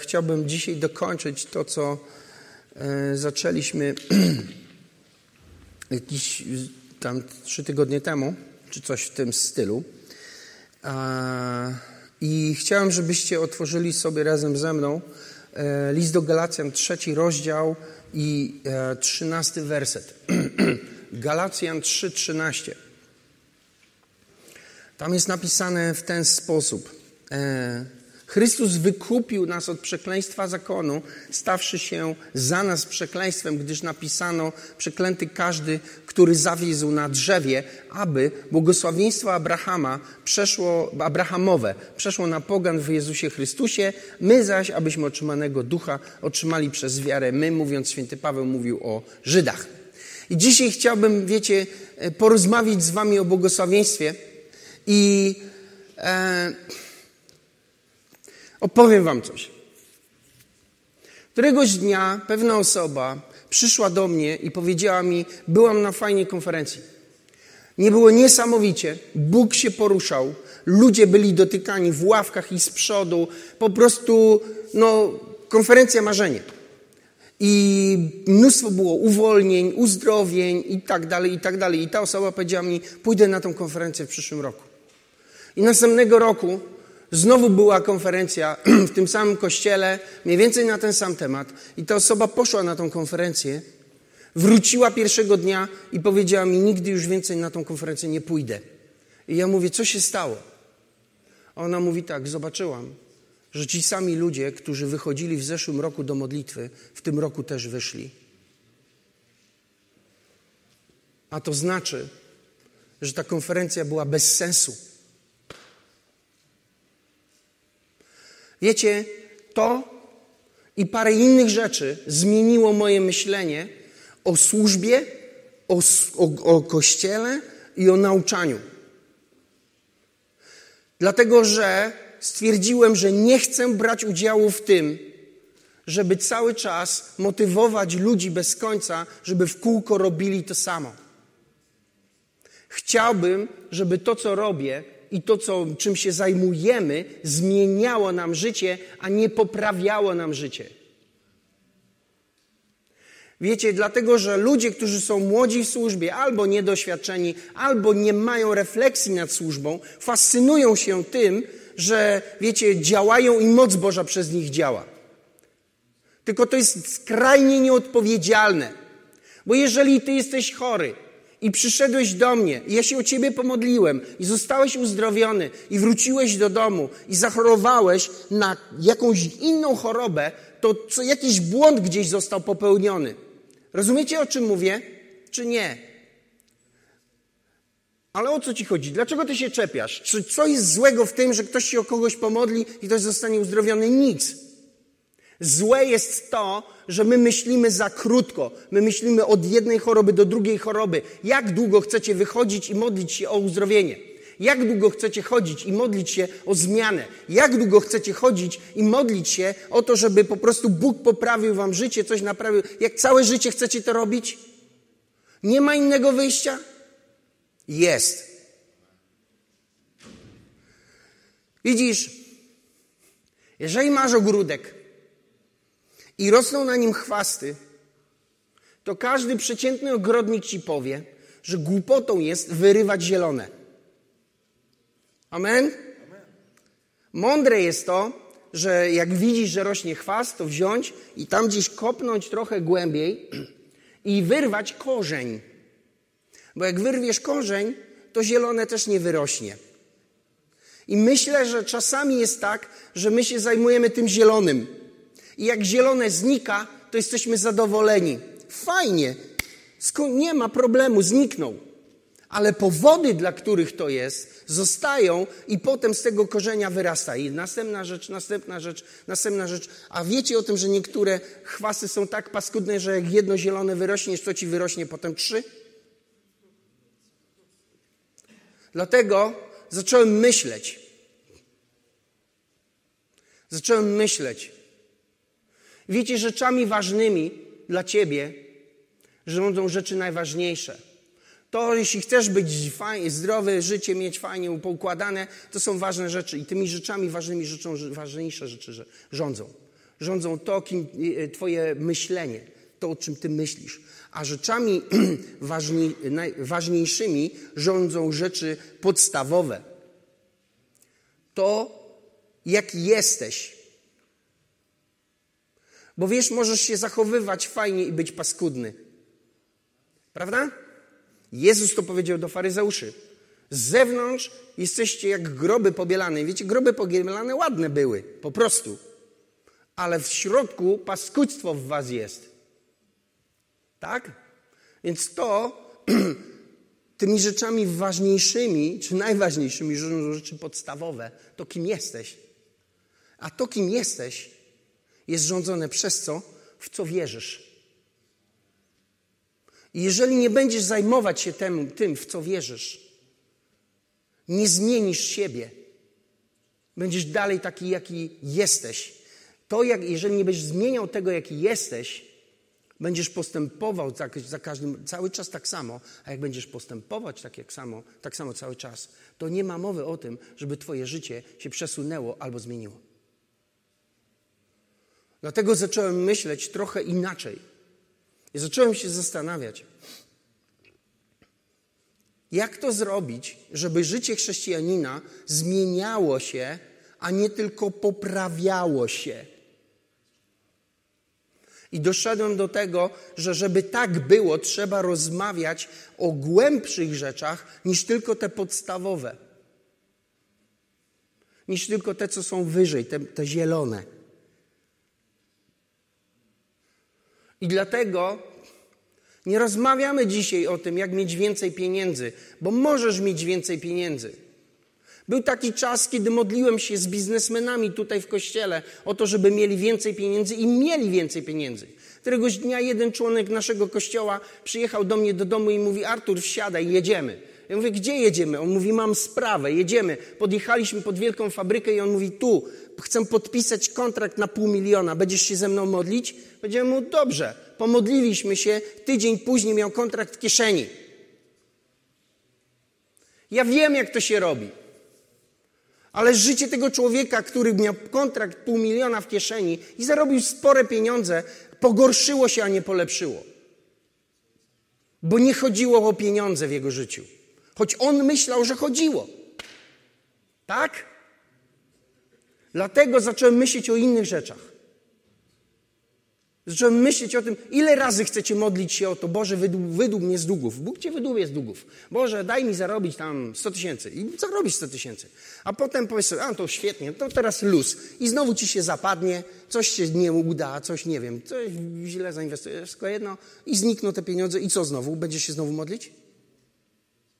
Chciałbym dzisiaj dokończyć to, co e, zaczęliśmy jakieś tam trzy tygodnie temu, czy coś w tym stylu. I chciałem, żebyście otworzyli sobie razem ze mną e, list do Galacjan, trzeci rozdział i e, trzynasty werset. Galacjan 3:13. Tam jest napisane w ten sposób. Chrystus wykupił nas od przekleństwa zakonu, stawszy się za nas przekleństwem, gdyż napisano: Przeklęty każdy, który zawiezł na drzewie, aby błogosławieństwo Abrahama przeszło, Abrahamowe przeszło na pogan w Jezusie Chrystusie, my zaś, abyśmy otrzymanego ducha otrzymali przez wiarę. My, mówiąc, święty Paweł mówił o Żydach. I dzisiaj chciałbym, wiecie, porozmawiać z wami o błogosławieństwie i. E, Opowiem wam coś. Któregoś dnia pewna osoba przyszła do mnie i powiedziała mi: Byłam na fajnej konferencji. Nie było niesamowicie. Bóg się poruszał. Ludzie byli dotykani w ławkach i z przodu. Po prostu, no, konferencja marzenie. I mnóstwo było uwolnień, uzdrowień i tak dalej, i tak dalej. I ta osoba powiedziała mi: Pójdę na tą konferencję w przyszłym roku. I następnego roku Znowu była konferencja w tym samym kościele, mniej więcej na ten sam temat. I ta osoba poszła na tą konferencję, wróciła pierwszego dnia i powiedziała mi: Nigdy już więcej na tą konferencję nie pójdę. I ja mówię: Co się stało? A ona mówi tak: Zobaczyłam, że ci sami ludzie, którzy wychodzili w zeszłym roku do modlitwy, w tym roku też wyszli. A to znaczy, że ta konferencja była bez sensu. Wiecie, to i parę innych rzeczy zmieniło moje myślenie o służbie, o, o, o kościele i o nauczaniu. Dlatego, że stwierdziłem, że nie chcę brać udziału w tym, żeby cały czas motywować ludzi bez końca, żeby w kółko robili to samo. Chciałbym, żeby to, co robię, i to, co, czym się zajmujemy, zmieniało nam życie, a nie poprawiało nam życie. Wiecie, dlatego, że ludzie, którzy są młodzi w służbie, albo niedoświadczeni, albo nie mają refleksji nad służbą, fascynują się tym, że, wiecie, działają i moc Boża przez nich działa. Tylko to jest skrajnie nieodpowiedzialne. Bo jeżeli ty jesteś chory, i przyszedłeś do mnie, i ja się o ciebie pomodliłem, i zostałeś uzdrowiony, i wróciłeś do domu, i zachorowałeś na jakąś inną chorobę, to co, jakiś błąd gdzieś został popełniony. Rozumiecie, o czym mówię? Czy nie? Ale o co ci chodzi? Dlaczego ty się czepiasz? Czy co jest złego w tym, że ktoś się o kogoś pomodli i ktoś zostanie uzdrowiony? Nic. Złe jest to, że my myślimy za krótko. My myślimy od jednej choroby do drugiej choroby. Jak długo chcecie wychodzić i modlić się o uzdrowienie? Jak długo chcecie chodzić i modlić się o zmianę? Jak długo chcecie chodzić i modlić się o to, żeby po prostu Bóg poprawił wam życie, coś naprawił? Jak całe życie chcecie to robić? Nie ma innego wyjścia? Jest. Widzisz, jeżeli masz ogródek, i rosną na nim chwasty, to każdy przeciętny ogrodnik ci powie, że głupotą jest wyrywać zielone. Amen? Mądre jest to, że jak widzisz, że rośnie chwast, to wziąć i tam gdzieś kopnąć trochę głębiej i wyrwać korzeń. Bo jak wyrwiesz korzeń, to zielone też nie wyrośnie. I myślę, że czasami jest tak, że my się zajmujemy tym zielonym. I jak zielone znika, to jesteśmy zadowoleni. Fajnie, nie ma problemu, zniknął. Ale powody, dla których to jest, zostają i potem z tego korzenia wyrasta. I następna rzecz, następna rzecz, następna rzecz. A wiecie o tym, że niektóre chwasy są tak paskudne, że jak jedno zielone wyrośnie, to ci wyrośnie potem trzy? Dlatego zacząłem myśleć. Zacząłem myśleć, Wiecie, rzeczami ważnymi dla ciebie rządzą rzeczy najważniejsze. To, jeśli chcesz być fajnie, zdrowe życie mieć fajnie poukładane, to są ważne rzeczy i tymi rzeczami ważnymi rzeczą ważniejsze rzeczy rządzą. Rządzą to, kim, e, twoje myślenie, to, o czym ty myślisz. A rzeczami ważni, ważniejszymi rządzą rzeczy podstawowe. To, jaki jesteś. Bo wiesz, możesz się zachowywać fajnie i być paskudny. Prawda? Jezus to powiedział do faryzeuszy. Z zewnątrz jesteście jak groby pobielane. Wiecie, groby pobielane ładne były, po prostu. Ale w środku paskudztwo w was jest. Tak? Więc to tymi rzeczami ważniejszymi, czy najważniejszymi, rzeczy podstawowe, to kim jesteś. A to, kim jesteś, jest rządzone przez co? W co wierzysz. I jeżeli nie będziesz zajmować się tym, tym, w co wierzysz, nie zmienisz siebie. Będziesz dalej taki, jaki jesteś. To, jak, jeżeli nie będziesz zmieniał tego, jaki jesteś, będziesz postępował za, za każdym, cały czas tak samo, a jak będziesz postępować tak, jak samo, tak samo cały czas, to nie ma mowy o tym, żeby Twoje życie się przesunęło albo zmieniło. Dlatego zacząłem myśleć trochę inaczej. I zacząłem się zastanawiać, jak to zrobić, żeby życie chrześcijanina zmieniało się, a nie tylko poprawiało się. I doszedłem do tego, że żeby tak było, trzeba rozmawiać o głębszych rzeczach niż tylko te podstawowe. Niż tylko te, co są wyżej, te, te zielone. I dlatego nie rozmawiamy dzisiaj o tym, jak mieć więcej pieniędzy, bo możesz mieć więcej pieniędzy. Był taki czas, kiedy modliłem się z biznesmenami tutaj w kościele o to, żeby mieli więcej pieniędzy i mieli więcej pieniędzy. Któregoś dnia jeden członek naszego kościoła przyjechał do mnie do domu i mówi: Artur, wsiadaj, jedziemy. Ja mówię, gdzie jedziemy? On mówi, mam sprawę, jedziemy. Podjechaliśmy pod wielką fabrykę i on mówi, tu, chcę podpisać kontrakt na pół miliona, będziesz się ze mną modlić? Powiedziałem mu, dobrze. Pomodliliśmy się, tydzień później miał kontrakt w kieszeni. Ja wiem, jak to się robi. Ale życie tego człowieka, który miał kontrakt pół miliona w kieszeni i zarobił spore pieniądze, pogorszyło się, a nie polepszyło. Bo nie chodziło o pieniądze w jego życiu. Choć on myślał, że chodziło. Tak? Dlatego zacząłem myśleć o innych rzeczach. Zacząłem myśleć o tym, ile razy chcecie modlić się o to, Boże, wydług mnie z długów. Bóg cię wydłubie z długów. Boże, daj mi zarobić tam 100 tysięcy. I zarobisz 100 tysięcy. A potem powiesz sobie, a to świetnie, to teraz luz. I znowu ci się zapadnie, coś się nie uda, coś nie wiem, coś źle zainwestujesz, wszystko jedno i znikną te pieniądze. I co znowu? Będziesz się znowu modlić?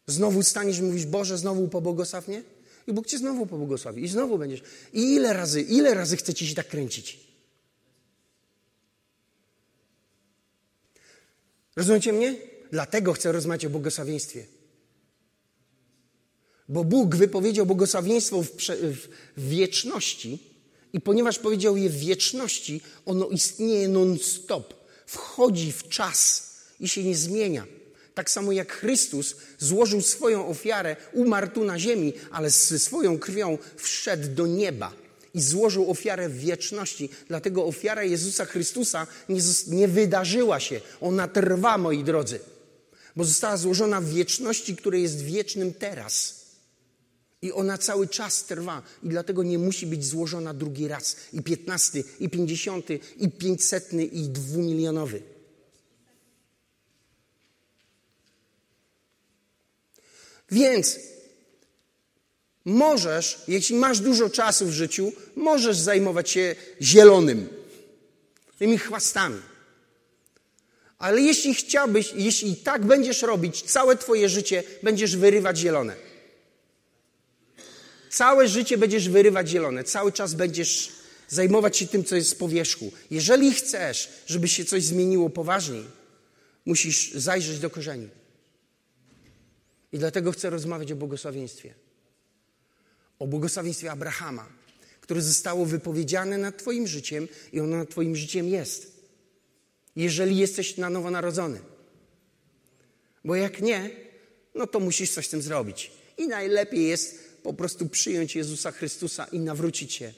Znowu staniesz i mówisz, Boże, znowu pobłogosław mnie? I Bóg cię znowu pobłogosławi. I znowu będziesz. I ile razy, ile razy chcecie się tak kręcić? Rozumiecie mnie? Dlatego chcę rozmawiać o błogosławieństwie. Bo Bóg wypowiedział błogosławieństwo w, w, w wieczności i ponieważ powiedział je w wieczności, ono istnieje non-stop. Wchodzi w czas i się nie zmienia. Tak samo jak Chrystus złożył swoją ofiarę, umarł tu na ziemi, ale ze swoją krwią wszedł do nieba i złożył ofiarę w wieczności. Dlatego ofiara Jezusa Chrystusa nie, nie wydarzyła się. Ona trwa, moi drodzy, bo została złożona w wieczności, które jest wiecznym teraz. I ona cały czas trwa i dlatego nie musi być złożona drugi raz. I piętnasty, i pięćdziesiąty, i pięćsetny, i dwumilionowy. Więc możesz, jeśli masz dużo czasu w życiu, możesz zajmować się zielonym, tymi chwastami. Ale jeśli chciałbyś, jeśli tak będziesz robić, całe Twoje życie będziesz wyrywać zielone. Całe życie będziesz wyrywać zielone, cały czas będziesz zajmować się tym, co jest z powierzchu. Jeżeli chcesz, żeby się coś zmieniło poważniej, musisz zajrzeć do korzeni. I dlatego chcę rozmawiać o błogosławieństwie. O błogosławieństwie Abrahama, które zostało wypowiedziane nad Twoim życiem i ono nad Twoim życiem jest. Jeżeli jesteś na nowo narodzony. Bo jak nie, no to musisz coś z tym zrobić. I najlepiej jest po prostu przyjąć Jezusa Chrystusa i nawrócić się.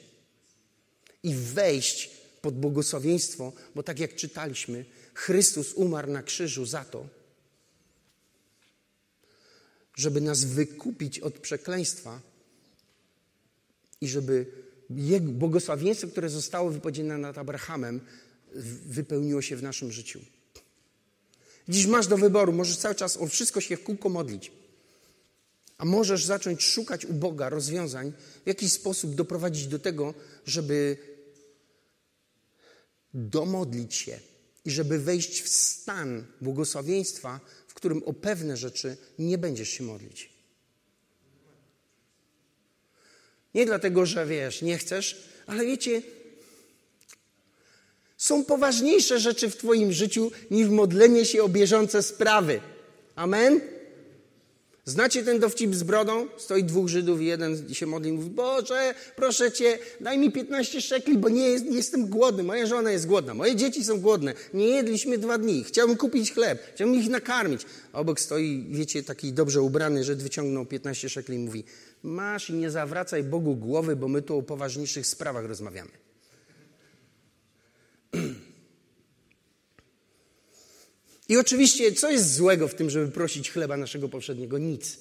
I wejść pod błogosławieństwo, bo tak jak czytaliśmy, Chrystus umarł na krzyżu za to, żeby nas wykupić od przekleństwa i żeby jego błogosławieństwo, które zostało wypowiedziane nad Abrahamem, wypełniło się w naszym życiu. Dziś masz do wyboru, możesz cały czas o wszystko się w kółko modlić. A możesz zacząć szukać u Boga rozwiązań, w jakiś sposób doprowadzić do tego, żeby domodlić się i żeby wejść w stan błogosławieństwa, którym o pewne rzeczy nie będziesz się modlić. Nie dlatego, że wiesz, nie chcesz, ale wiecie, są poważniejsze rzeczy w Twoim życiu niż modlenie się o bieżące sprawy. Amen? Znacie ten dowcip z brodą? Stoi dwóch Żydów i jeden się modli i mówi, Boże, proszę Cię, daj mi 15 szekli, bo nie, jest, nie jestem głodny, moja żona jest głodna, moje dzieci są głodne, nie jedliśmy dwa dni, chciałbym kupić chleb, chciałbym ich nakarmić. Obok stoi, wiecie, taki dobrze ubrany Żyd wyciągnął 15 szekli i mówi, masz i nie zawracaj Bogu głowy, bo my tu o poważniejszych sprawach rozmawiamy. I oczywiście, co jest złego w tym, żeby prosić chleba naszego powszedniego? Nic.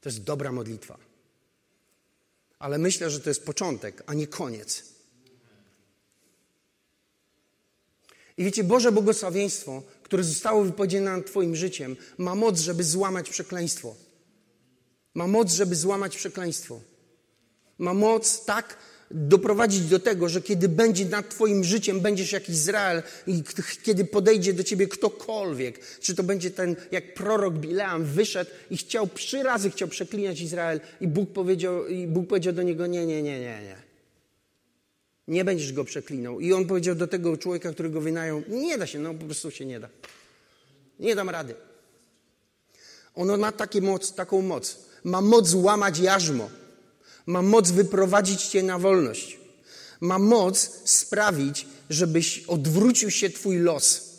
To jest dobra modlitwa. Ale myślę, że to jest początek, a nie koniec. I wiecie, Boże błogosławieństwo, które zostało wypowiedziane nad Twoim życiem, ma moc, żeby złamać przekleństwo. Ma moc, żeby złamać przekleństwo. Ma moc tak, doprowadzić do tego, że kiedy będzie nad Twoim życiem, będziesz jak Izrael i kiedy podejdzie do Ciebie ktokolwiek, czy to będzie ten, jak prorok Bileam wyszedł i chciał, trzy razy chciał przeklinać Izrael i Bóg powiedział, i Bóg powiedział do niego, nie, nie, nie, nie, nie. Nie będziesz go przeklinał. I on powiedział do tego człowieka, którego wynajął, nie da się, no po prostu się nie da. Nie dam rady. Ono ma takie moc, taką moc. Ma moc łamać jarzmo. Ma moc wyprowadzić cię na wolność. Ma moc sprawić, żebyś odwrócił się Twój los.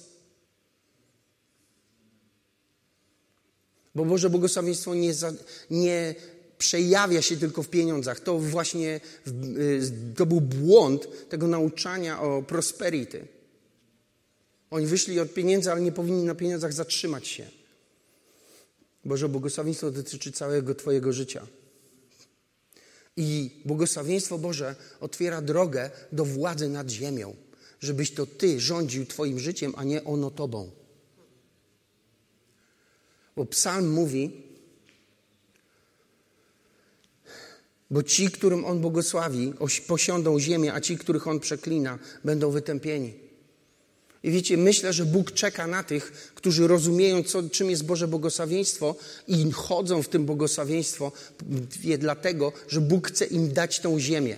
Bo Boże błogosławieństwo nie, za, nie przejawia się tylko w pieniądzach. To właśnie y, to był błąd tego nauczania o prosperity. Oni wyszli od pieniędzy, ale nie powinni na pieniądzach zatrzymać się. Boże błogosławieństwo dotyczy całego Twojego życia. I błogosławieństwo Boże otwiera drogę do władzy nad ziemią, żebyś to Ty rządził Twoim życiem, a nie ono Tobą. Bo psalm mówi, bo ci, którym On błogosławi, posiądą ziemię, a ci, których On przeklina, będą wytępieni. I wiecie, myślę, że Bóg czeka na tych, którzy rozumieją, co, czym jest Boże błogosławieństwo i chodzą w tym błogosławieństwo wie, dlatego, że Bóg chce im dać tą ziemię,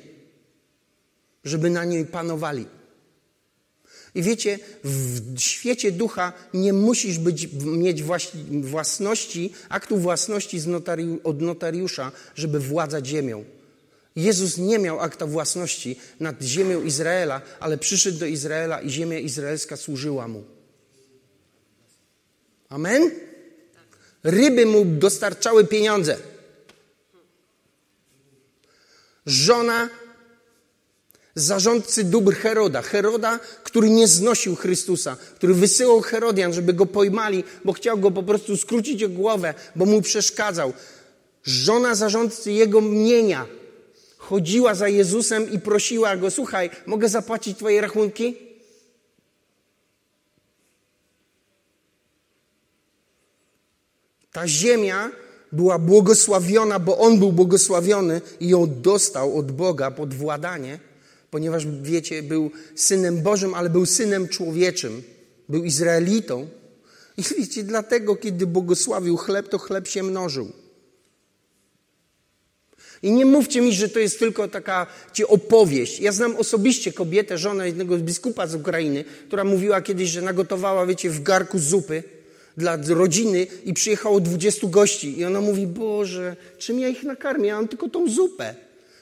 żeby na niej panowali. I wiecie, w świecie ducha nie musisz być, mieć własności, aktu własności od notariusza, żeby władzać ziemią. Jezus nie miał akta własności nad ziemią Izraela, ale przyszedł do Izraela i ziemia izraelska służyła mu. Amen? Ryby mu dostarczały pieniądze. Żona zarządcy dóbr Heroda. Heroda, który nie znosił Chrystusa, który wysyłał Herodian, żeby go pojmali, bo chciał go po prostu skrócić o głowę, bo mu przeszkadzał. Żona zarządcy jego mienia chodziła za Jezusem i prosiła go: Słuchaj, mogę zapłacić Twoje rachunki? Ta ziemia była błogosławiona, bo on był błogosławiony i ją dostał od Boga pod władanie, ponieważ, wiecie, był synem Bożym, ale był synem człowieczym, był Izraelitą. I wiecie, dlatego, kiedy błogosławił chleb, to chleb się mnożył. I nie mówcie mi, że to jest tylko taka ci opowieść. Ja znam osobiście kobietę, żonę jednego biskupa z Ukrainy, która mówiła kiedyś, że nagotowała, wiecie, w garku zupy dla rodziny i przyjechało 20 gości. I ona mówi, Boże, czym ja ich nakarmię? Ja mam tylko tą zupę.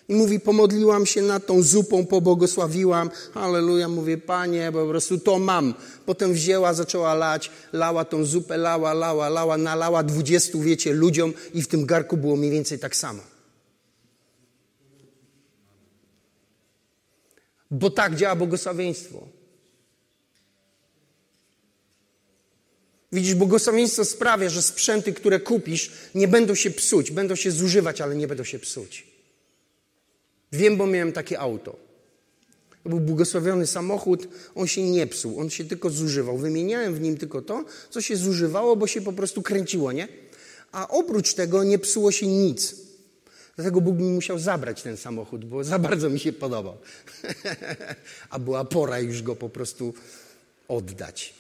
I mówi, pomodliłam się nad tą zupą, pobłogosławiłam. Halleluja, mówię, Panie, po prostu to mam. Potem wzięła, zaczęła lać, lała tą zupę, lała, lała, lała, nalała 20, wiecie, ludziom i w tym garku było mniej więcej tak samo. Bo tak działa błogosławieństwo. Widzisz, błogosławieństwo sprawia, że sprzęty, które kupisz, nie będą się psuć, będą się zużywać, ale nie będą się psuć. Wiem, bo miałem takie auto. To był błogosławiony samochód, on się nie psuł, on się tylko zużywał. Wymieniałem w nim tylko to, co się zużywało, bo się po prostu kręciło, nie? A oprócz tego nie psuło się nic. Dlatego Bóg mi musiał zabrać ten samochód, bo za bardzo mi się podobał. A była pora już go po prostu oddać.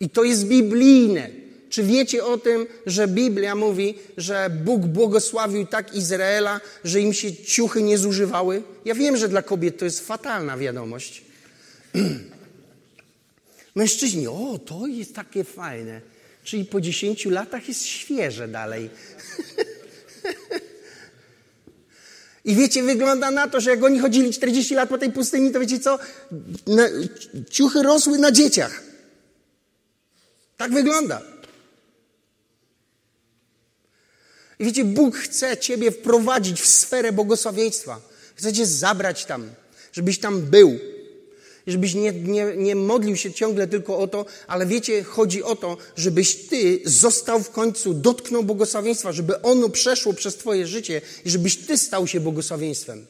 I to jest biblijne. Czy wiecie o tym, że Biblia mówi, że Bóg błogosławił tak Izraela, że im się ciuchy nie zużywały? Ja wiem, że dla kobiet to jest fatalna wiadomość. Mężczyźni, o, to jest takie fajne. Czyli po 10 latach jest świeże dalej. I wiecie, wygląda na to, że jak oni chodzili 40 lat po tej pustyni, to wiecie co? Na, ciuchy rosły na dzieciach. Tak wygląda. I wiecie, Bóg chce Ciebie wprowadzić w sferę błogosławieństwa. Chce Cię zabrać tam, żebyś tam był. Żebyś nie, nie, nie modlił się ciągle tylko o to, ale wiecie, chodzi o to, żebyś Ty został w końcu, dotknął błogosławieństwa, żeby ono przeszło przez Twoje życie i żebyś Ty stał się błogosławieństwem.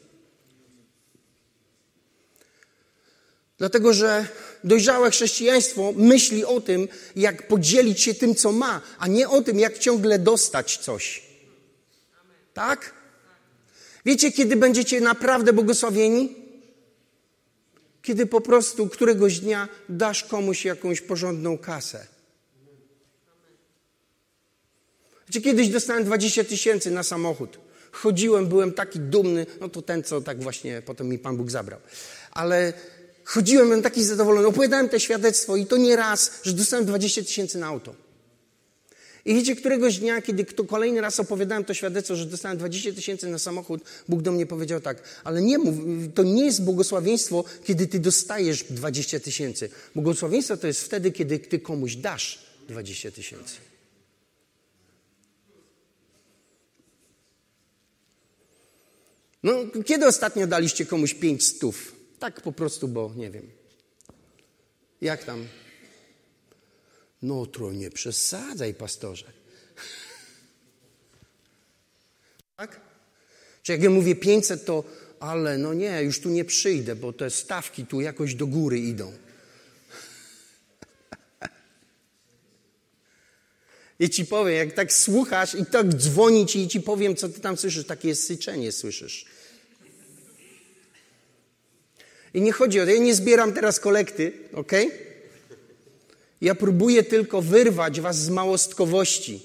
Dlatego, że dojrzałe chrześcijaństwo myśli o tym, jak podzielić się tym, co ma, a nie o tym, jak ciągle dostać coś. Tak? Wiecie, kiedy będziecie naprawdę błogosławieni? Kiedy po prostu któregoś dnia dasz komuś jakąś porządną kasę. Wiecie, kiedyś dostałem 20 tysięcy na samochód. Chodziłem, byłem taki dumny, no to ten, co tak właśnie potem mi Pan Bóg zabrał. Ale chodziłem, byłem taki zadowolony. Opowiadałem te świadectwo i to nie raz, że dostałem 20 tysięcy na auto. I wiecie, któregoś dnia, kiedy kto kolejny raz opowiadałem to świadectwo, że dostałem 20 tysięcy na samochód, Bóg do mnie powiedział tak, ale nie mów, to nie jest błogosławieństwo, kiedy ty dostajesz 20 tysięcy. Błogosławieństwo to jest wtedy, kiedy ty komuś dasz 20 tysięcy. No, kiedy ostatnio daliście komuś pięć stów? Tak po prostu, bo nie wiem. Jak tam? No to nie przesadzaj, pastorze. Tak? Czy jak ja mówię 500, to ale no nie, już tu nie przyjdę, bo te stawki tu jakoś do góry idą. I ci powiem, jak tak słuchasz i tak dzwoni ci i ci powiem, co ty tam słyszysz, takie syczenie słyszysz. I nie chodzi o to, ja nie zbieram teraz kolekty, ok? Ja próbuję tylko wyrwać was z małostkowości.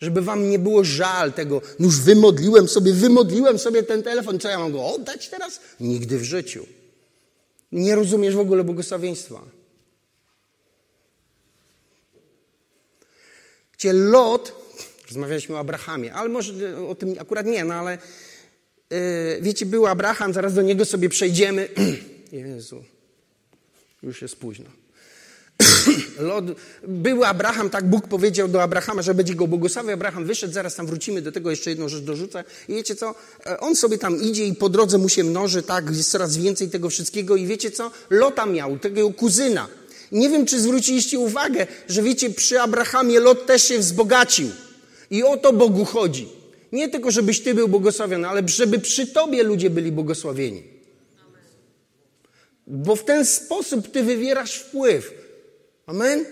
Żeby wam nie było żal tego, no już wymodliłem sobie, wymodliłem sobie ten telefon, co ja mam go oddać teraz? Nigdy w życiu. Nie rozumiesz w ogóle błogosławieństwa. Gdzie Lot, rozmawialiśmy o Abrahamie, ale może o tym akurat nie, no ale yy, wiecie, był Abraham, zaraz do niego sobie przejdziemy. Jezu. Już jest późno. Lot, był Abraham, tak Bóg powiedział do Abrahama, że będzie go błogosławił. Abraham wyszedł, zaraz tam wrócimy do tego, jeszcze jedną rzecz dorzucę. I wiecie co? E, on sobie tam idzie i po drodze mu się mnoży, tak, jest coraz więcej tego wszystkiego. I wiecie co? Lota miał, tego kuzyna. Nie wiem, czy zwróciliście uwagę, że wiecie, przy Abrahamie Lot też się wzbogacił. I o to Bogu chodzi. Nie tylko, żebyś ty był błogosławiony, ale żeby przy tobie ludzie byli błogosławieni. Bo w ten sposób ty wywierasz wpływ. Amen?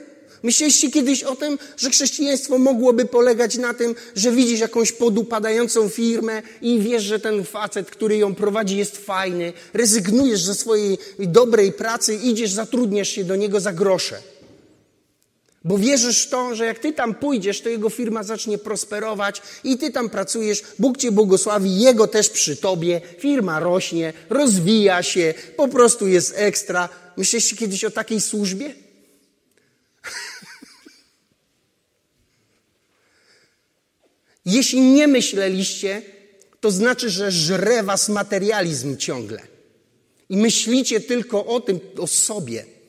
Myśleliście kiedyś o tym, że chrześcijaństwo mogłoby polegać na tym, że widzisz jakąś podupadającą firmę i wiesz, że ten facet, który ją prowadzi, jest fajny, rezygnujesz ze swojej dobrej pracy, idziesz, zatrudniasz się do niego za grosze. Bo wierzysz w to, że jak ty tam pójdziesz, to jego firma zacznie prosperować i ty tam pracujesz, Bóg cię błogosławi, jego też przy tobie, firma rośnie, rozwija się, po prostu jest ekstra. Myśleliście kiedyś o takiej służbie? Jeśli nie myśleliście, to znaczy, że żre was materializm ciągle. I myślicie tylko o tym, o sobie.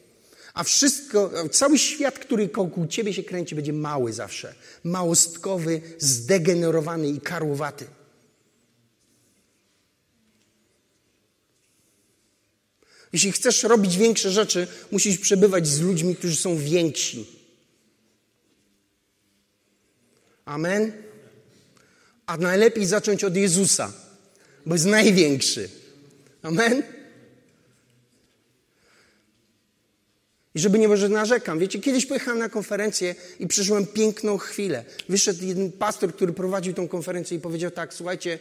A wszystko, cały świat, który wokół ciebie się kręci, będzie mały zawsze. Małostkowy, zdegenerowany i karłowaty. Jeśli chcesz robić większe rzeczy, musisz przebywać z ludźmi, którzy są więksi. Amen? A najlepiej zacząć od Jezusa, bo jest największy. Amen? I żeby nie może narzekam. Wiecie, kiedyś pojechałem na konferencję i przeżyłem piękną chwilę. Wyszedł jeden pastor, który prowadził tą konferencję i powiedział tak, słuchajcie,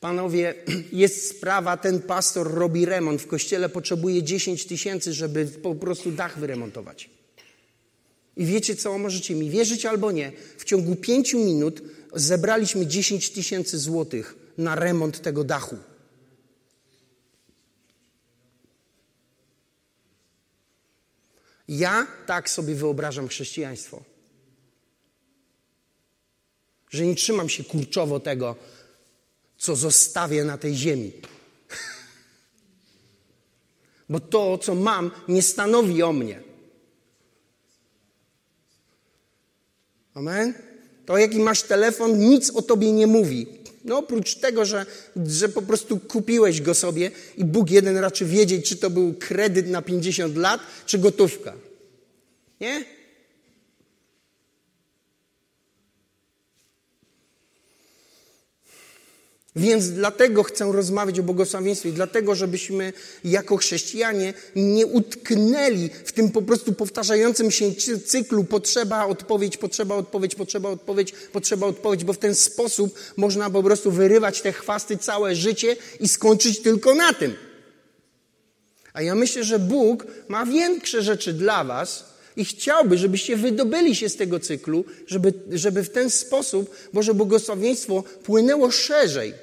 panowie, jest sprawa, ten pastor robi remont w kościele, potrzebuje 10 tysięcy, żeby po prostu dach wyremontować. I wiecie co, możecie mi wierzyć albo nie, w ciągu pięciu minut zebraliśmy 10 tysięcy złotych na remont tego dachu. Ja tak sobie wyobrażam chrześcijaństwo. Że nie trzymam się kurczowo tego, co zostawię na tej ziemi. Bo to, co mam, nie stanowi o mnie. Amen? To, jaki masz telefon, nic o tobie nie mówi. No oprócz tego, że, że po prostu kupiłeś go sobie i Bóg jeden raczy wiedzieć, czy to był kredyt na 50 lat, czy gotówka. Nie? Więc dlatego chcę rozmawiać o błogosławieństwie, dlatego, żebyśmy jako chrześcijanie nie utknęli w tym po prostu powtarzającym się cyklu potrzeba, odpowiedź, potrzeba, odpowiedź, potrzeba, odpowiedź, potrzeba, odpowiedź, bo w ten sposób można po prostu wyrywać te chwasty całe życie i skończyć tylko na tym. A ja myślę, że Bóg ma większe rzeczy dla Was, i chciałby, żebyście wydobyli się z tego cyklu, żeby, żeby w ten sposób Boże błogosławieństwo płynęło szerzej.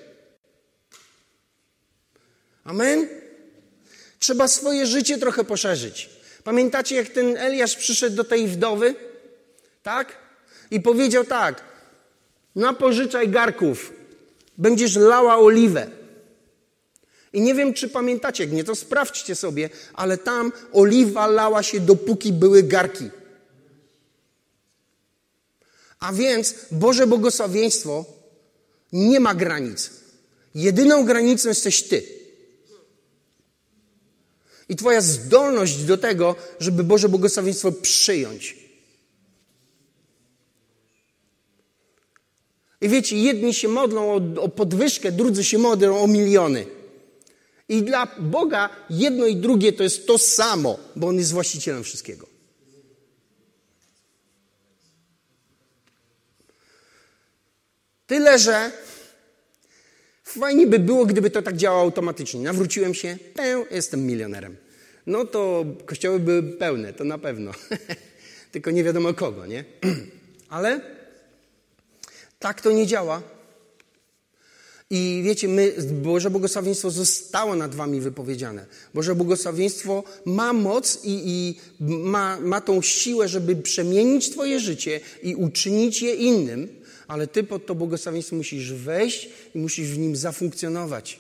Amen? Trzeba swoje życie trochę poszerzyć. Pamiętacie, jak ten Eliasz przyszedł do tej wdowy? Tak? I powiedział tak: Napożyczaj garków, będziesz lała oliwę. I nie wiem, czy pamiętacie, nie, to sprawdźcie sobie, ale tam oliwa lała się, dopóki były garki. A więc Boże błogosławieństwo nie ma granic. Jedyną granicą jesteś Ty. I Twoja zdolność do tego, żeby Boże błogosławieństwo przyjąć. I wiecie, jedni się modlą o, o podwyżkę, drudzy się modlą o miliony. I dla Boga jedno i drugie to jest to samo, bo On jest właścicielem wszystkiego. Tyle, że fajnie by było, gdyby to tak działało automatycznie. Nawróciłem się, pę, jestem milionerem. No to kościoły były pełne, to na pewno. Tylko nie wiadomo kogo, nie? Ale tak to nie działa. I wiecie, my, Boże błogosławieństwo zostało nad wami wypowiedziane. Boże błogosławieństwo ma moc i, i ma, ma tą siłę, żeby przemienić twoje życie i uczynić je innym, ale ty pod to błogosławieństwo musisz wejść i musisz w nim zafunkcjonować.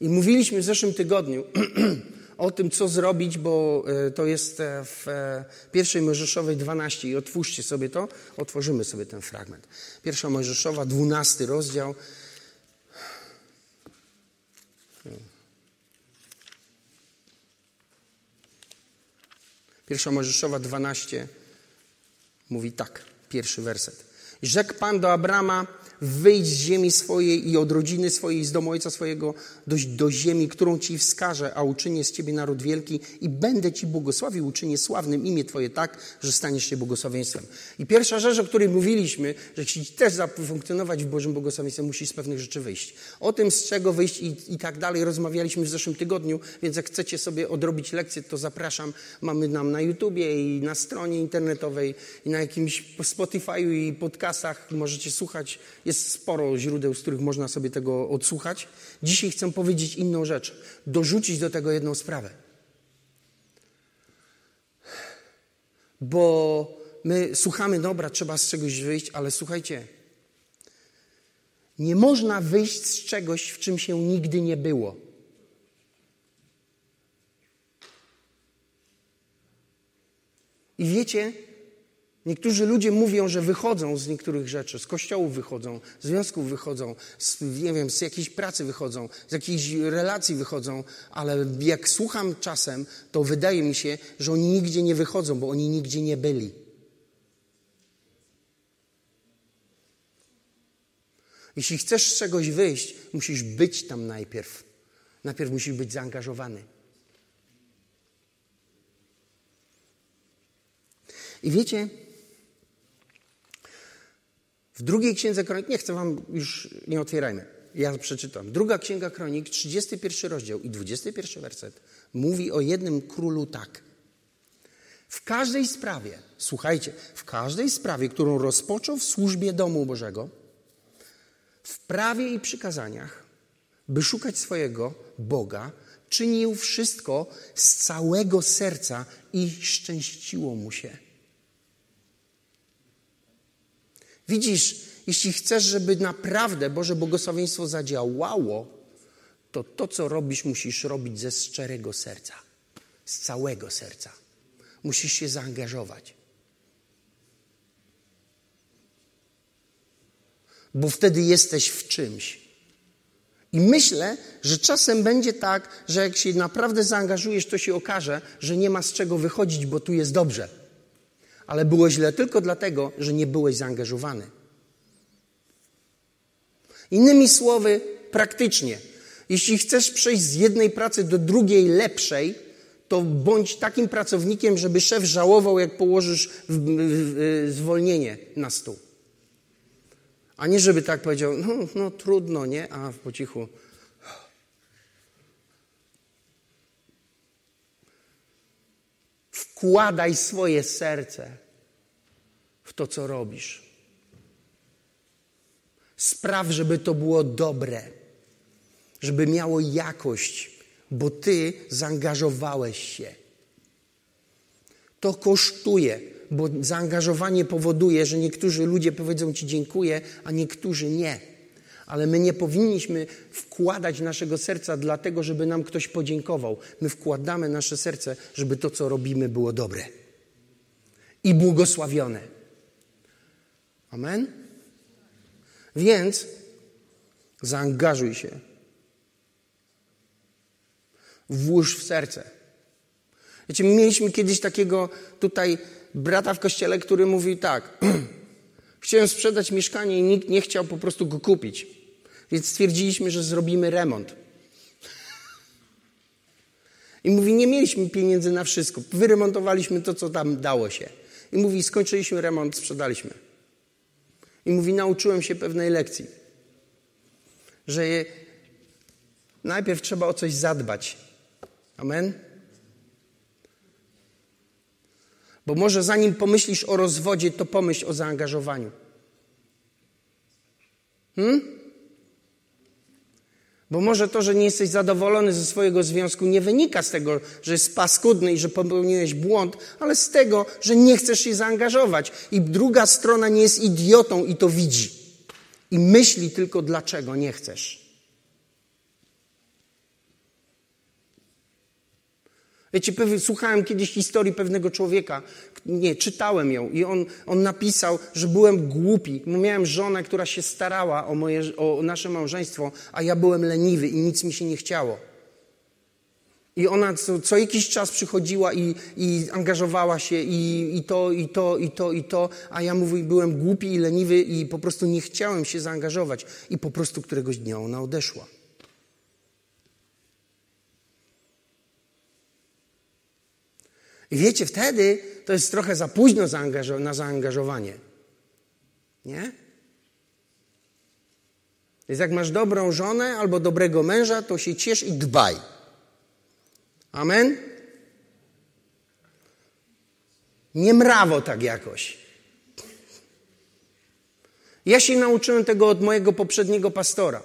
I mówiliśmy w zeszłym tygodniu o tym, co zrobić, bo e, to jest e, w e, pierwszej Mojżeszowej 12 i otwórzcie sobie to, otworzymy sobie ten fragment. Pierwsza Mojżeszowa, 12 rozdział, Pierwsza Mojżeszowa 12 mówi tak, pierwszy werset. Rzekł Pan do Abrama, wyjdź z ziemi swojej i od rodziny swojej, z domu ojca swojego, do, do ziemi, którą Ci wskażę, a uczynię z Ciebie naród wielki i będę Ci błogosławił, uczynię sławnym imię Twoje tak, że staniesz się błogosławieństwem. I pierwsza rzecz, o której mówiliśmy, że jeśli też zafunkcjonować w Bożym błogosławieństwie, musisz z pewnych rzeczy wyjść. O tym, z czego wyjść i, i tak dalej rozmawialiśmy w zeszłym tygodniu, więc jak chcecie sobie odrobić lekcję, to zapraszam. Mamy nam na YouTubie i na stronie internetowej i na jakimś Spotify'u i podcastach możecie słuchać jest sporo źródeł, z których można sobie tego odsłuchać. Dzisiaj chcę powiedzieć inną rzecz. Dorzucić do tego jedną sprawę. Bo my słuchamy, dobra, trzeba z czegoś wyjść, ale słuchajcie, nie można wyjść z czegoś, w czym się nigdy nie było. I wiecie, Niektórzy ludzie mówią, że wychodzą z niektórych rzeczy, z kościołów wychodzą, z związków wychodzą, z, nie wiem, z jakiejś pracy wychodzą, z jakiejś relacji wychodzą, ale jak słucham czasem, to wydaje mi się, że oni nigdzie nie wychodzą, bo oni nigdzie nie byli. Jeśli chcesz z czegoś wyjść, musisz być tam najpierw. Najpierw musisz być zaangażowany. I wiecie, w drugiej księdze kronik, nie chcę wam już, nie otwierajmy, ja przeczytam. Druga księga kronik, 31 rozdział i 21 werset mówi o jednym królu tak. W każdej sprawie, słuchajcie, w każdej sprawie, którą rozpoczął w służbie domu Bożego, w prawie i przykazaniach, by szukać swojego Boga, czynił wszystko z całego serca i szczęściło mu się. Widzisz, jeśli chcesz, żeby naprawdę Boże błogosławieństwo zadziałało, to to, co robisz, musisz robić ze szczerego serca, z całego serca. Musisz się zaangażować. Bo wtedy jesteś w czymś. I myślę, że czasem będzie tak, że jak się naprawdę zaangażujesz, to się okaże, że nie ma z czego wychodzić, bo tu jest dobrze ale było źle tylko dlatego, że nie byłeś zaangażowany. Innymi słowy, praktycznie, jeśli chcesz przejść z jednej pracy do drugiej lepszej, to bądź takim pracownikiem, żeby szef żałował, jak położysz zwolnienie na stół. A nie, żeby tak powiedział, no, no trudno, nie? A po cichu, Wkładaj swoje serce w to, co robisz. Spraw, żeby to było dobre, żeby miało jakość, bo ty zaangażowałeś się. To kosztuje, bo zaangażowanie powoduje, że niektórzy ludzie powiedzą ci dziękuję, a niektórzy nie ale my nie powinniśmy wkładać naszego serca dlatego, żeby nam ktoś podziękował. My wkładamy nasze serce, żeby to, co robimy, było dobre i błogosławione. Amen? Więc zaangażuj się. Włóż w serce. Wiecie, mieliśmy kiedyś takiego tutaj brata w kościele, który mówi tak. Chciałem sprzedać mieszkanie i nikt nie chciał po prostu go kupić. Więc stwierdziliśmy, że zrobimy remont. I mówi, nie mieliśmy pieniędzy na wszystko. Wyremontowaliśmy to, co tam dało się. I mówi, skończyliśmy remont, sprzedaliśmy. I mówi, nauczyłem się pewnej lekcji, że je... najpierw trzeba o coś zadbać. Amen? Bo może zanim pomyślisz o rozwodzie, to pomyśl o zaangażowaniu. Hmm? Bo może to, że nie jesteś zadowolony ze swojego związku, nie wynika z tego, że jest paskudny i że popełniłeś błąd, ale z tego, że nie chcesz się zaangażować. I druga strona nie jest idiotą i to widzi. I myśli tylko, dlaczego nie chcesz. Wiecie, słuchałem kiedyś historii pewnego człowieka, nie, czytałem ją i on, on napisał, że byłem głupi. Miałem żonę, która się starała o, moje, o nasze małżeństwo, a ja byłem leniwy i nic mi się nie chciało. I ona co, co jakiś czas przychodziła i, i angażowała się i, i to, i to, i to, i to, a ja mówię, byłem głupi i leniwy i po prostu nie chciałem się zaangażować. I po prostu któregoś dnia ona odeszła. I wiecie, wtedy to jest trochę za późno na zaangażowanie. Nie? Więc jak masz dobrą żonę albo dobrego męża, to się ciesz i dbaj. Amen? Nie mrawo tak jakoś. Ja się nauczyłem tego od mojego poprzedniego pastora.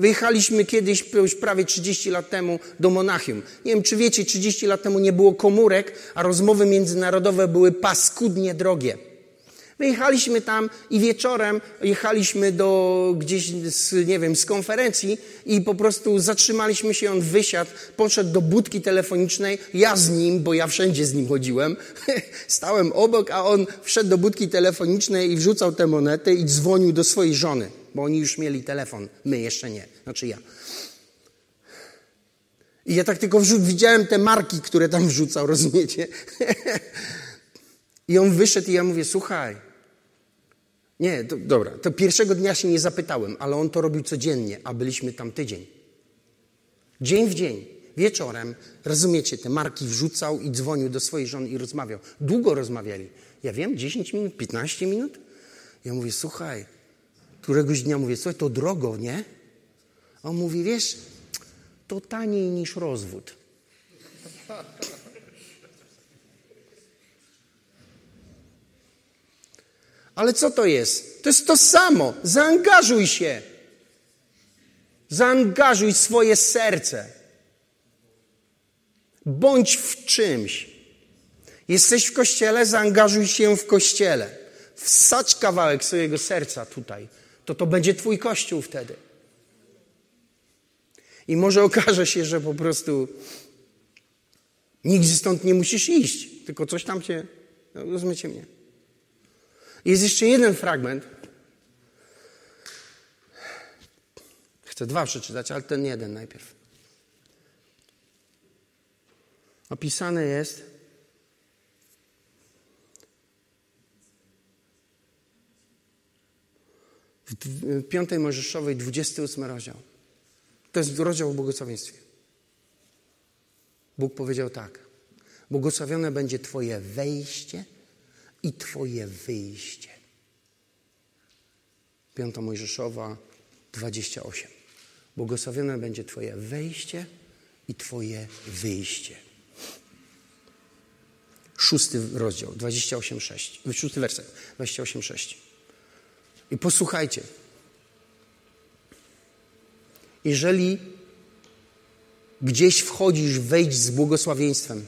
Wyjechaliśmy kiedyś, już prawie 30 lat temu, do Monachium. Nie wiem, czy wiecie, 30 lat temu nie było komórek, a rozmowy międzynarodowe były paskudnie drogie. Wyjechaliśmy tam i wieczorem jechaliśmy do gdzieś, z, nie wiem, z konferencji i po prostu zatrzymaliśmy się, on wysiadł, poszedł do budki telefonicznej, ja z nim, bo ja wszędzie z nim chodziłem, stałem obok, a on wszedł do budki telefonicznej i wrzucał tę monetę i dzwonił do swojej żony, bo oni już mieli telefon, my jeszcze nie, znaczy ja. I ja tak tylko widziałem te marki, które tam wrzucał, rozumiecie? I on wyszedł i ja mówię, słuchaj, nie, to, dobra, to pierwszego dnia się nie zapytałem, ale on to robił codziennie, a byliśmy tam tydzień. Dzień w dzień, wieczorem, rozumiecie, te marki wrzucał i dzwonił do swojej żony i rozmawiał. Długo rozmawiali. Ja wiem, 10 minut, 15 minut. Ja mówię, słuchaj, któregoś dnia mówię, słuchaj, to drogo, nie? A on mówi, wiesz, to taniej niż rozwód. Ale co to jest? To jest to samo. Zaangażuj się. Zaangażuj swoje serce. Bądź w czymś. Jesteś w kościele, zaangażuj się w kościele. Wsadź kawałek swojego serca tutaj. To to będzie Twój kościół wtedy. I może okaże się, że po prostu nigdzie stąd nie musisz iść, tylko coś tam cię, no, rozumiecie mnie. Jest jeszcze jeden fragment. Chcę dwa przeczytać, ale ten jeden najpierw. Opisane jest w piątej Mojżeszowej, 28 rozdział. To jest rozdział o błogosławieństwie. Bóg powiedział tak. Błogosławione będzie Twoje wejście i Twoje wyjście. Piąta Mojżeszowa 28. Błogosławione będzie Twoje wejście i Twoje wyjście. Szósty rozdział, 28,6. Szósty werset, 28,6. I posłuchajcie. Jeżeli gdzieś wchodzisz, wejdź z błogosławieństwem.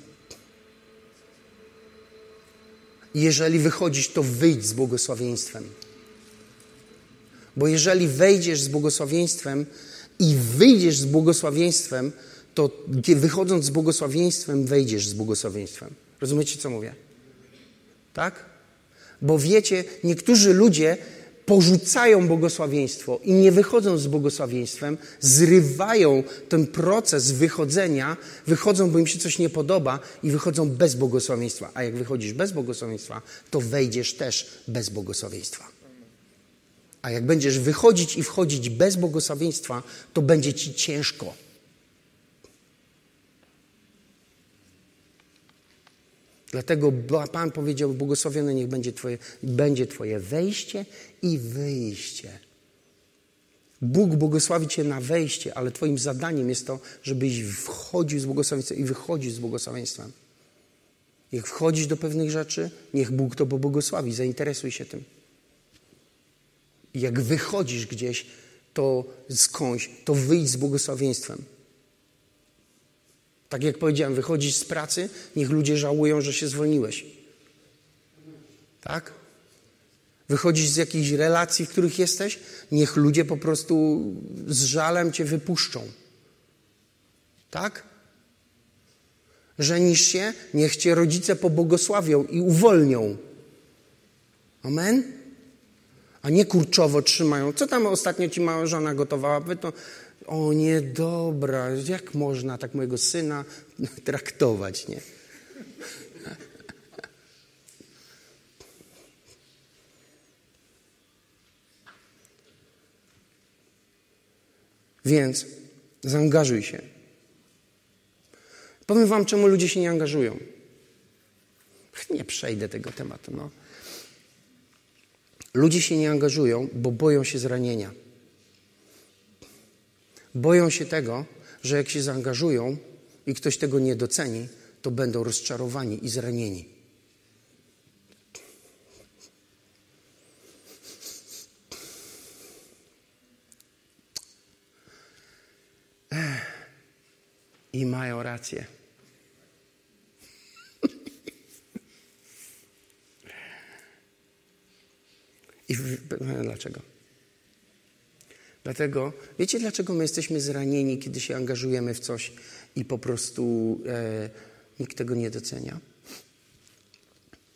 Jeżeli wychodzisz, to wyjdź z błogosławieństwem. Bo jeżeli wejdziesz z błogosławieństwem i wyjdziesz z błogosławieństwem, to wychodząc z błogosławieństwem, wejdziesz z błogosławieństwem. Rozumiecie, co mówię? Tak? Bo wiecie, niektórzy ludzie porzucają błogosławieństwo i nie wychodzą z błogosławieństwem, zrywają ten proces wychodzenia, wychodzą, bo im się coś nie podoba i wychodzą bez błogosławieństwa. A jak wychodzisz bez błogosławieństwa, to wejdziesz też bez błogosławieństwa. A jak będziesz wychodzić i wchodzić bez błogosławieństwa, to będzie ci ciężko. Dlatego Pan powiedział, błogosławione niech będzie twoje, będzie twoje wejście i wyjście. Bóg błogosławi Cię na wejście, ale Twoim zadaniem jest to, żebyś wchodził z błogosławieństwem i wychodził z błogosławieństwem. Jak wchodzisz do pewnych rzeczy, niech Bóg to pobłogosławi, zainteresuj się tym. Jak wychodzisz gdzieś, to skądś, to wyjdź z błogosławieństwem. Tak jak powiedziałem, wychodzisz z pracy, niech ludzie żałują, że się zwolniłeś. Tak? Wychodzisz z jakichś relacji, w których jesteś, niech ludzie po prostu z żalem cię wypuszczą. Tak? Żenisz się, niech cię rodzice pobłogosławią i uwolnią. Amen? A nie kurczowo trzymają. Co tam ostatnio ci mała żona gotowała? To o nie, dobra, jak można tak mojego syna traktować, nie? Więc zaangażuj się. Powiem Wam, czemu ludzie się nie angażują. Nie przejdę tego tematu. No. Ludzie się nie angażują, bo boją się zranienia. Boją się tego, że jak się zaangażują i ktoś tego nie doceni, to będą rozczarowani i zranieni. I mają rację. dlaczego? Dlatego, wiecie dlaczego my jesteśmy zranieni, kiedy się angażujemy w coś i po prostu e, nikt tego nie docenia?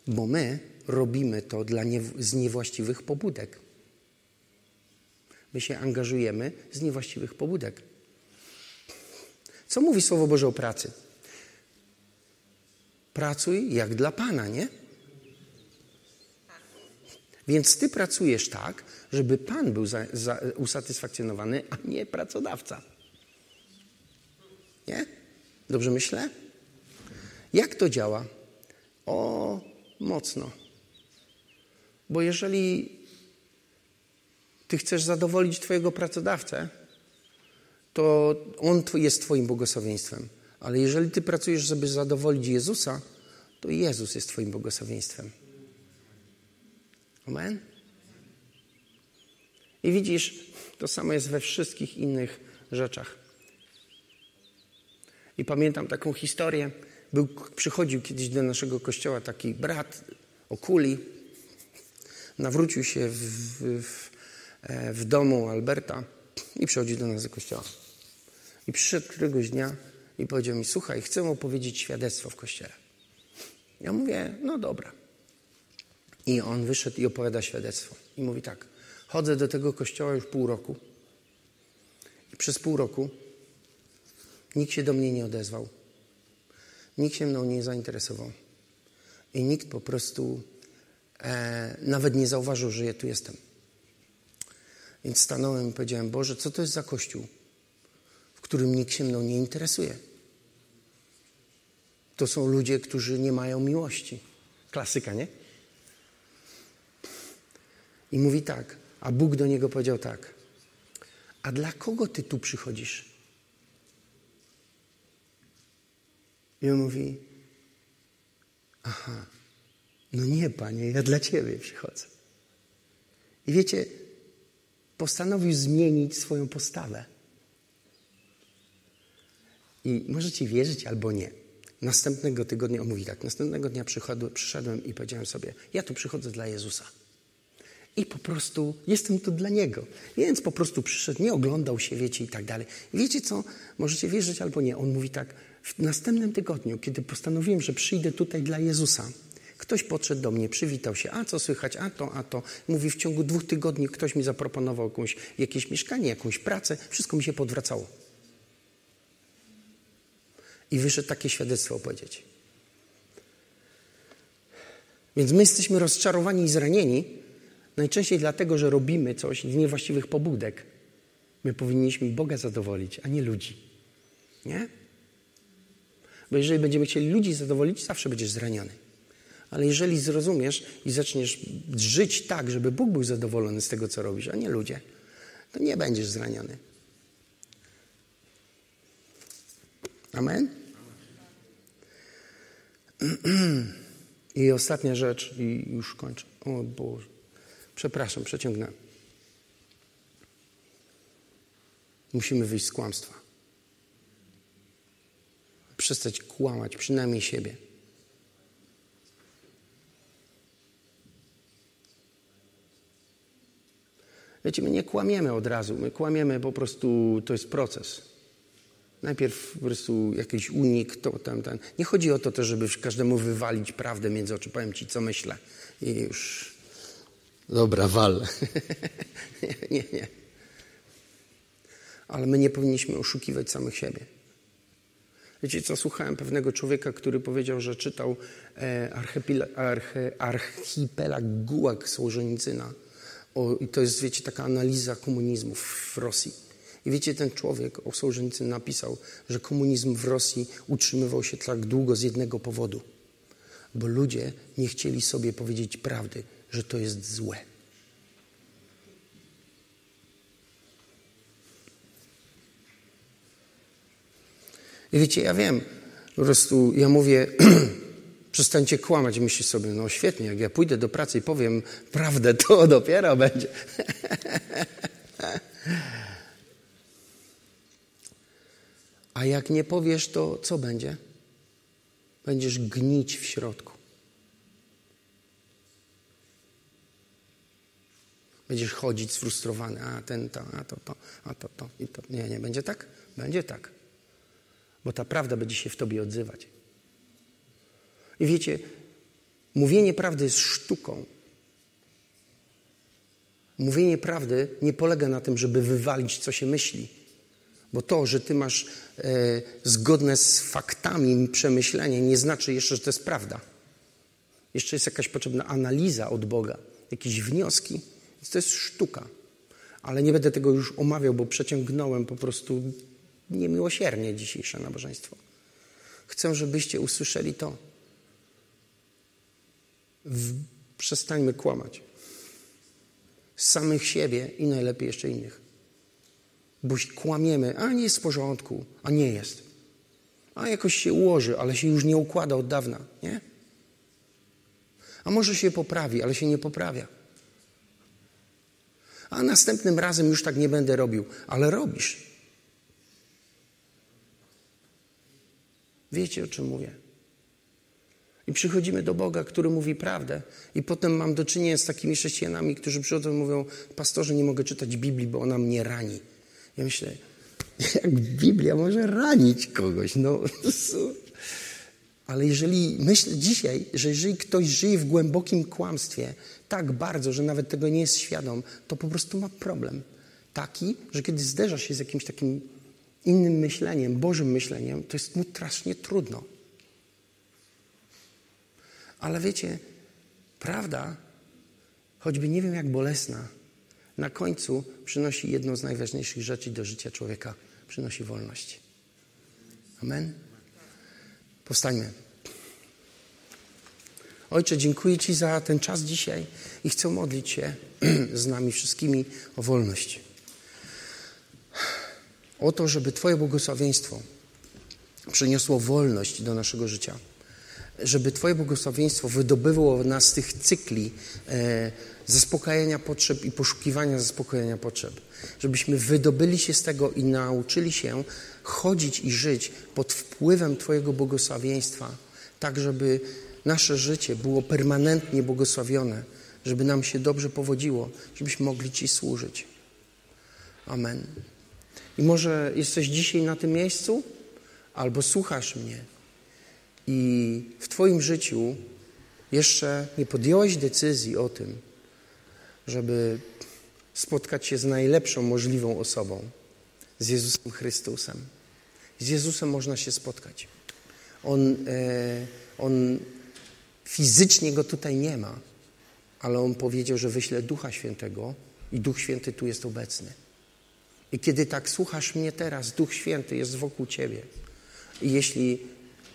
Bo my robimy to dla nie, z niewłaściwych pobudek. My się angażujemy z niewłaściwych pobudek. Co mówi Słowo Boże o pracy? Pracuj jak dla Pana, nie? Więc ty pracujesz tak, żeby Pan był za, za, usatysfakcjonowany, a nie pracodawca. Nie? Dobrze myślę? Jak to działa? O, mocno. Bo jeżeli ty chcesz zadowolić Twojego pracodawcę, to on jest Twoim błogosławieństwem. Ale jeżeli Ty pracujesz, żeby zadowolić Jezusa, to Jezus jest Twoim błogosławieństwem. Amen? I widzisz, to samo jest we wszystkich innych rzeczach. I pamiętam taką historię. Był, przychodził kiedyś do naszego kościoła taki brat o kuli. Nawrócił się w, w, w domu Alberta i przychodził do nas do kościoła. I przyszedł któregoś dnia i powiedział mi: Słuchaj, chcę opowiedzieć świadectwo w kościele. Ja mówię: No dobra. I on wyszedł i opowiada świadectwo. I mówi tak: Chodzę do tego kościoła już pół roku. I przez pół roku nikt się do mnie nie odezwał. Nikt się mną nie zainteresował. I nikt po prostu e, nawet nie zauważył, że ja tu jestem. Więc stanąłem i powiedziałem: Boże, co to jest za kościół, w którym nikt się mną nie interesuje? To są ludzie, którzy nie mają miłości. Klasyka, nie? I mówi tak, a Bóg do niego powiedział tak: A dla kogo ty tu przychodzisz? I on mówi: Aha, no nie, panie, ja dla ciebie przychodzę. I wiecie, postanowił zmienić swoją postawę. I możecie wierzyć albo nie. Następnego tygodnia, on mówi tak, następnego dnia przyszedłem i powiedziałem sobie, ja tu przychodzę dla Jezusa. I po prostu jestem tu dla Niego. Więc po prostu przyszedł, nie oglądał się, wiecie, i tak dalej. I wiecie co? Możecie wierzyć albo nie. On mówi tak, w następnym tygodniu, kiedy postanowiłem, że przyjdę tutaj dla Jezusa, ktoś podszedł do mnie, przywitał się, a co słychać, a to, a to. Mówi, w ciągu dwóch tygodni ktoś mi zaproponował jakąś, jakieś mieszkanie, jakąś pracę, wszystko mi się podwracało. I wyszedł takie świadectwo opowiedzieć. Więc my jesteśmy rozczarowani i zranieni, Najczęściej dlatego, że robimy coś z niewłaściwych pobudek. My powinniśmy Boga zadowolić, a nie ludzi. Nie? Bo jeżeli będziemy chcieli ludzi zadowolić, zawsze będziesz zraniony. Ale jeżeli zrozumiesz i zaczniesz żyć tak, żeby Bóg był zadowolony z tego, co robisz, a nie ludzie, to nie będziesz zraniony. Amen? I ostatnia rzecz, i już kończę. O Boże. Przepraszam, przeciągnę. Musimy wyjść z kłamstwa. Przestać kłamać, przynajmniej siebie. Wiecie, my nie kłamiemy od razu. My kłamiemy po prostu, to jest proces. Najpierw po prostu jakiś unik, to tam, tam. Nie chodzi o to też, żeby każdemu wywalić prawdę między oczy. Powiem ci, co myślę. I już Dobra, wal. nie, nie. Ale my nie powinniśmy oszukiwać samych siebie. Wiecie co, słuchałem pewnego człowieka, który powiedział, że czytał e, arche, archipelag. O, I to jest, wiecie, taka analiza komunizmu w Rosji. I wiecie, ten człowiek o Sołżenicynie napisał, że komunizm w Rosji utrzymywał się tak długo z jednego powodu. Bo ludzie nie chcieli sobie powiedzieć prawdy, że to jest złe. I wiecie, ja wiem, po prostu ja mówię, przestańcie kłamać, myślisz sobie, no świetnie, jak ja pójdę do pracy i powiem prawdę, to dopiero będzie. A jak nie powiesz, to co będzie? Będziesz gnić w środku. Będziesz chodzić sfrustrowany, a ten to, a to, to, a to, to i to. Nie, nie, będzie tak? Będzie tak. Bo ta prawda będzie się w tobie odzywać. I wiecie, mówienie prawdy jest sztuką. Mówienie prawdy nie polega na tym, żeby wywalić, co się myśli. Bo to, że ty masz e, zgodne z faktami przemyślenie, nie znaczy jeszcze, że to jest prawda. Jeszcze jest jakaś potrzebna analiza od Boga, jakieś wnioski. Więc to jest sztuka. Ale nie będę tego już omawiał, bo przeciągnąłem po prostu niemiłosiernie dzisiejsze nabożeństwo. Chcę, żebyście usłyszeli to. W... Przestańmy kłamać. Samych siebie i najlepiej jeszcze innych. Bo kłamiemy, a nie jest w porządku, a nie jest. A jakoś się ułoży, ale się już nie układa od dawna, nie? A może się poprawi, ale się nie poprawia. A następnym razem już tak nie będę robił, ale robisz. Wiecie, o czym mówię. I przychodzimy do Boga, który mówi prawdę. I potem mam do czynienia z takimi chrześcijanami, którzy przychodzą i mówią: Pastorze, nie mogę czytać Biblii, bo ona mnie rani. Ja myślę, jak Biblia może ranić kogoś? No, ale jeżeli myślę dzisiaj, że jeżeli ktoś żyje w głębokim kłamstwie tak bardzo, że nawet tego nie jest świadom, to po prostu ma problem. Taki, że kiedy zderza się z jakimś takim innym myśleniem, Bożym myśleniem, to jest mu strasznie trudno. Ale wiecie, prawda, choćby nie wiem jak bolesna, na końcu przynosi jedną z najważniejszych rzeczy do życia człowieka przynosi wolność. Amen. Powstańmy. Ojcze, dziękuję Ci za ten czas dzisiaj i chcę modlić się z nami wszystkimi o wolność. O to, żeby Twoje błogosławieństwo przyniosło wolność do naszego życia. Żeby Twoje błogosławieństwo wydobywało nas z tych cykli e, zaspokajania potrzeb i poszukiwania zaspokojenia potrzeb. Żebyśmy wydobyli się z tego i nauczyli się chodzić i żyć pod wpływem Twojego błogosławieństwa, tak żeby nasze życie było permanentnie błogosławione, żeby nam się dobrze powodziło, żebyśmy mogli Ci służyć. Amen. I może jesteś dzisiaj na tym miejscu, albo słuchasz mnie i w Twoim życiu jeszcze nie podjąłeś decyzji o tym, żeby spotkać się z najlepszą możliwą osobą, z Jezusem Chrystusem. Z Jezusem można się spotkać. On, e, on fizycznie go tutaj nie ma, ale on powiedział, że wyśle Ducha Świętego i Duch Święty tu jest obecny. I kiedy tak słuchasz mnie teraz, Duch Święty jest wokół ciebie. I jeśli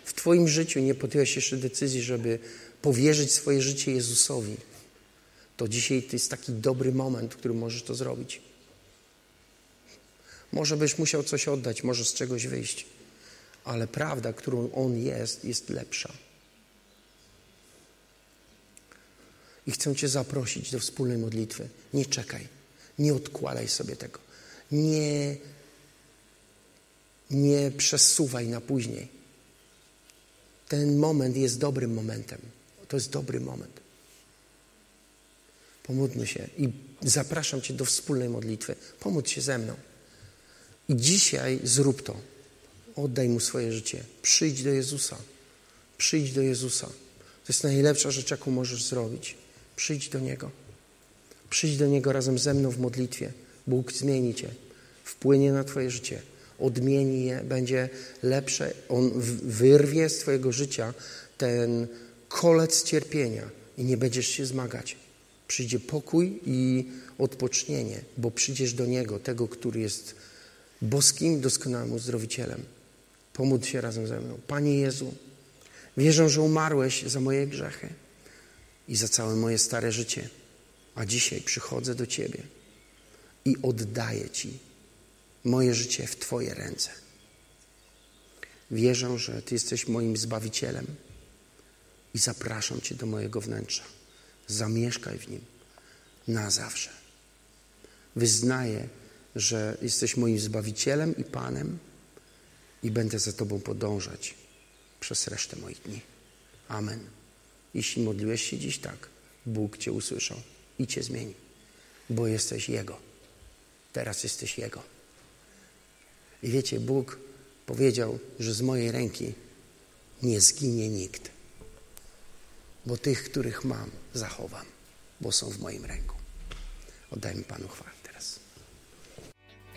w Twoim życiu nie podjąłeś jeszcze decyzji, żeby powierzyć swoje życie Jezusowi, to dzisiaj to jest taki dobry moment, w którym możesz to zrobić. Może byś musiał coś oddać, może z czegoś wyjść, ale prawda, którą On jest, jest lepsza. I chcę Cię zaprosić do wspólnej modlitwy. Nie czekaj, nie odkładaj sobie tego. Nie, nie przesuwaj na później. Ten moment jest dobrym momentem. To jest dobry moment. Pomódlmy się i zapraszam Cię do wspólnej modlitwy. Pomódl się ze mną. I dzisiaj zrób to. Oddaj Mu swoje życie. Przyjdź do Jezusa. Przyjdź do Jezusa. To jest najlepsza rzecz, jaką możesz zrobić. Przyjdź do Niego. Przyjdź do Niego razem ze mną w modlitwie. Bóg zmieni Cię. Wpłynie na Twoje życie. Odmieni je. Będzie lepsze. On wyrwie z Twojego życia ten kolec cierpienia i nie będziesz się zmagać. Przyjdzie pokój i odpocznienie, bo przyjdziesz do Niego, tego, który jest boskim, doskonałym uzdrowicielem. Pomódl się razem ze mną. Panie Jezu, wierzę, że umarłeś za moje grzechy i za całe moje stare życie, a dzisiaj przychodzę do Ciebie i oddaję Ci moje życie w Twoje ręce. Wierzę, że Ty jesteś moim Zbawicielem i zapraszam Cię do mojego wnętrza. Zamieszkaj w nim na zawsze. Wyznaję, że jesteś moim Zbawicielem i Panem i będę za Tobą podążać przez resztę moich dni. Amen. Jeśli modliłeś się dziś tak, Bóg Cię usłyszał i Cię zmieni. bo jesteś Jego. Teraz jesteś Jego. I wiecie, Bóg powiedział, że z mojej ręki nie zginie nikt, bo tych, których mam, zachowam, bo są w moim ręku. Oddajmy Panu chwałę.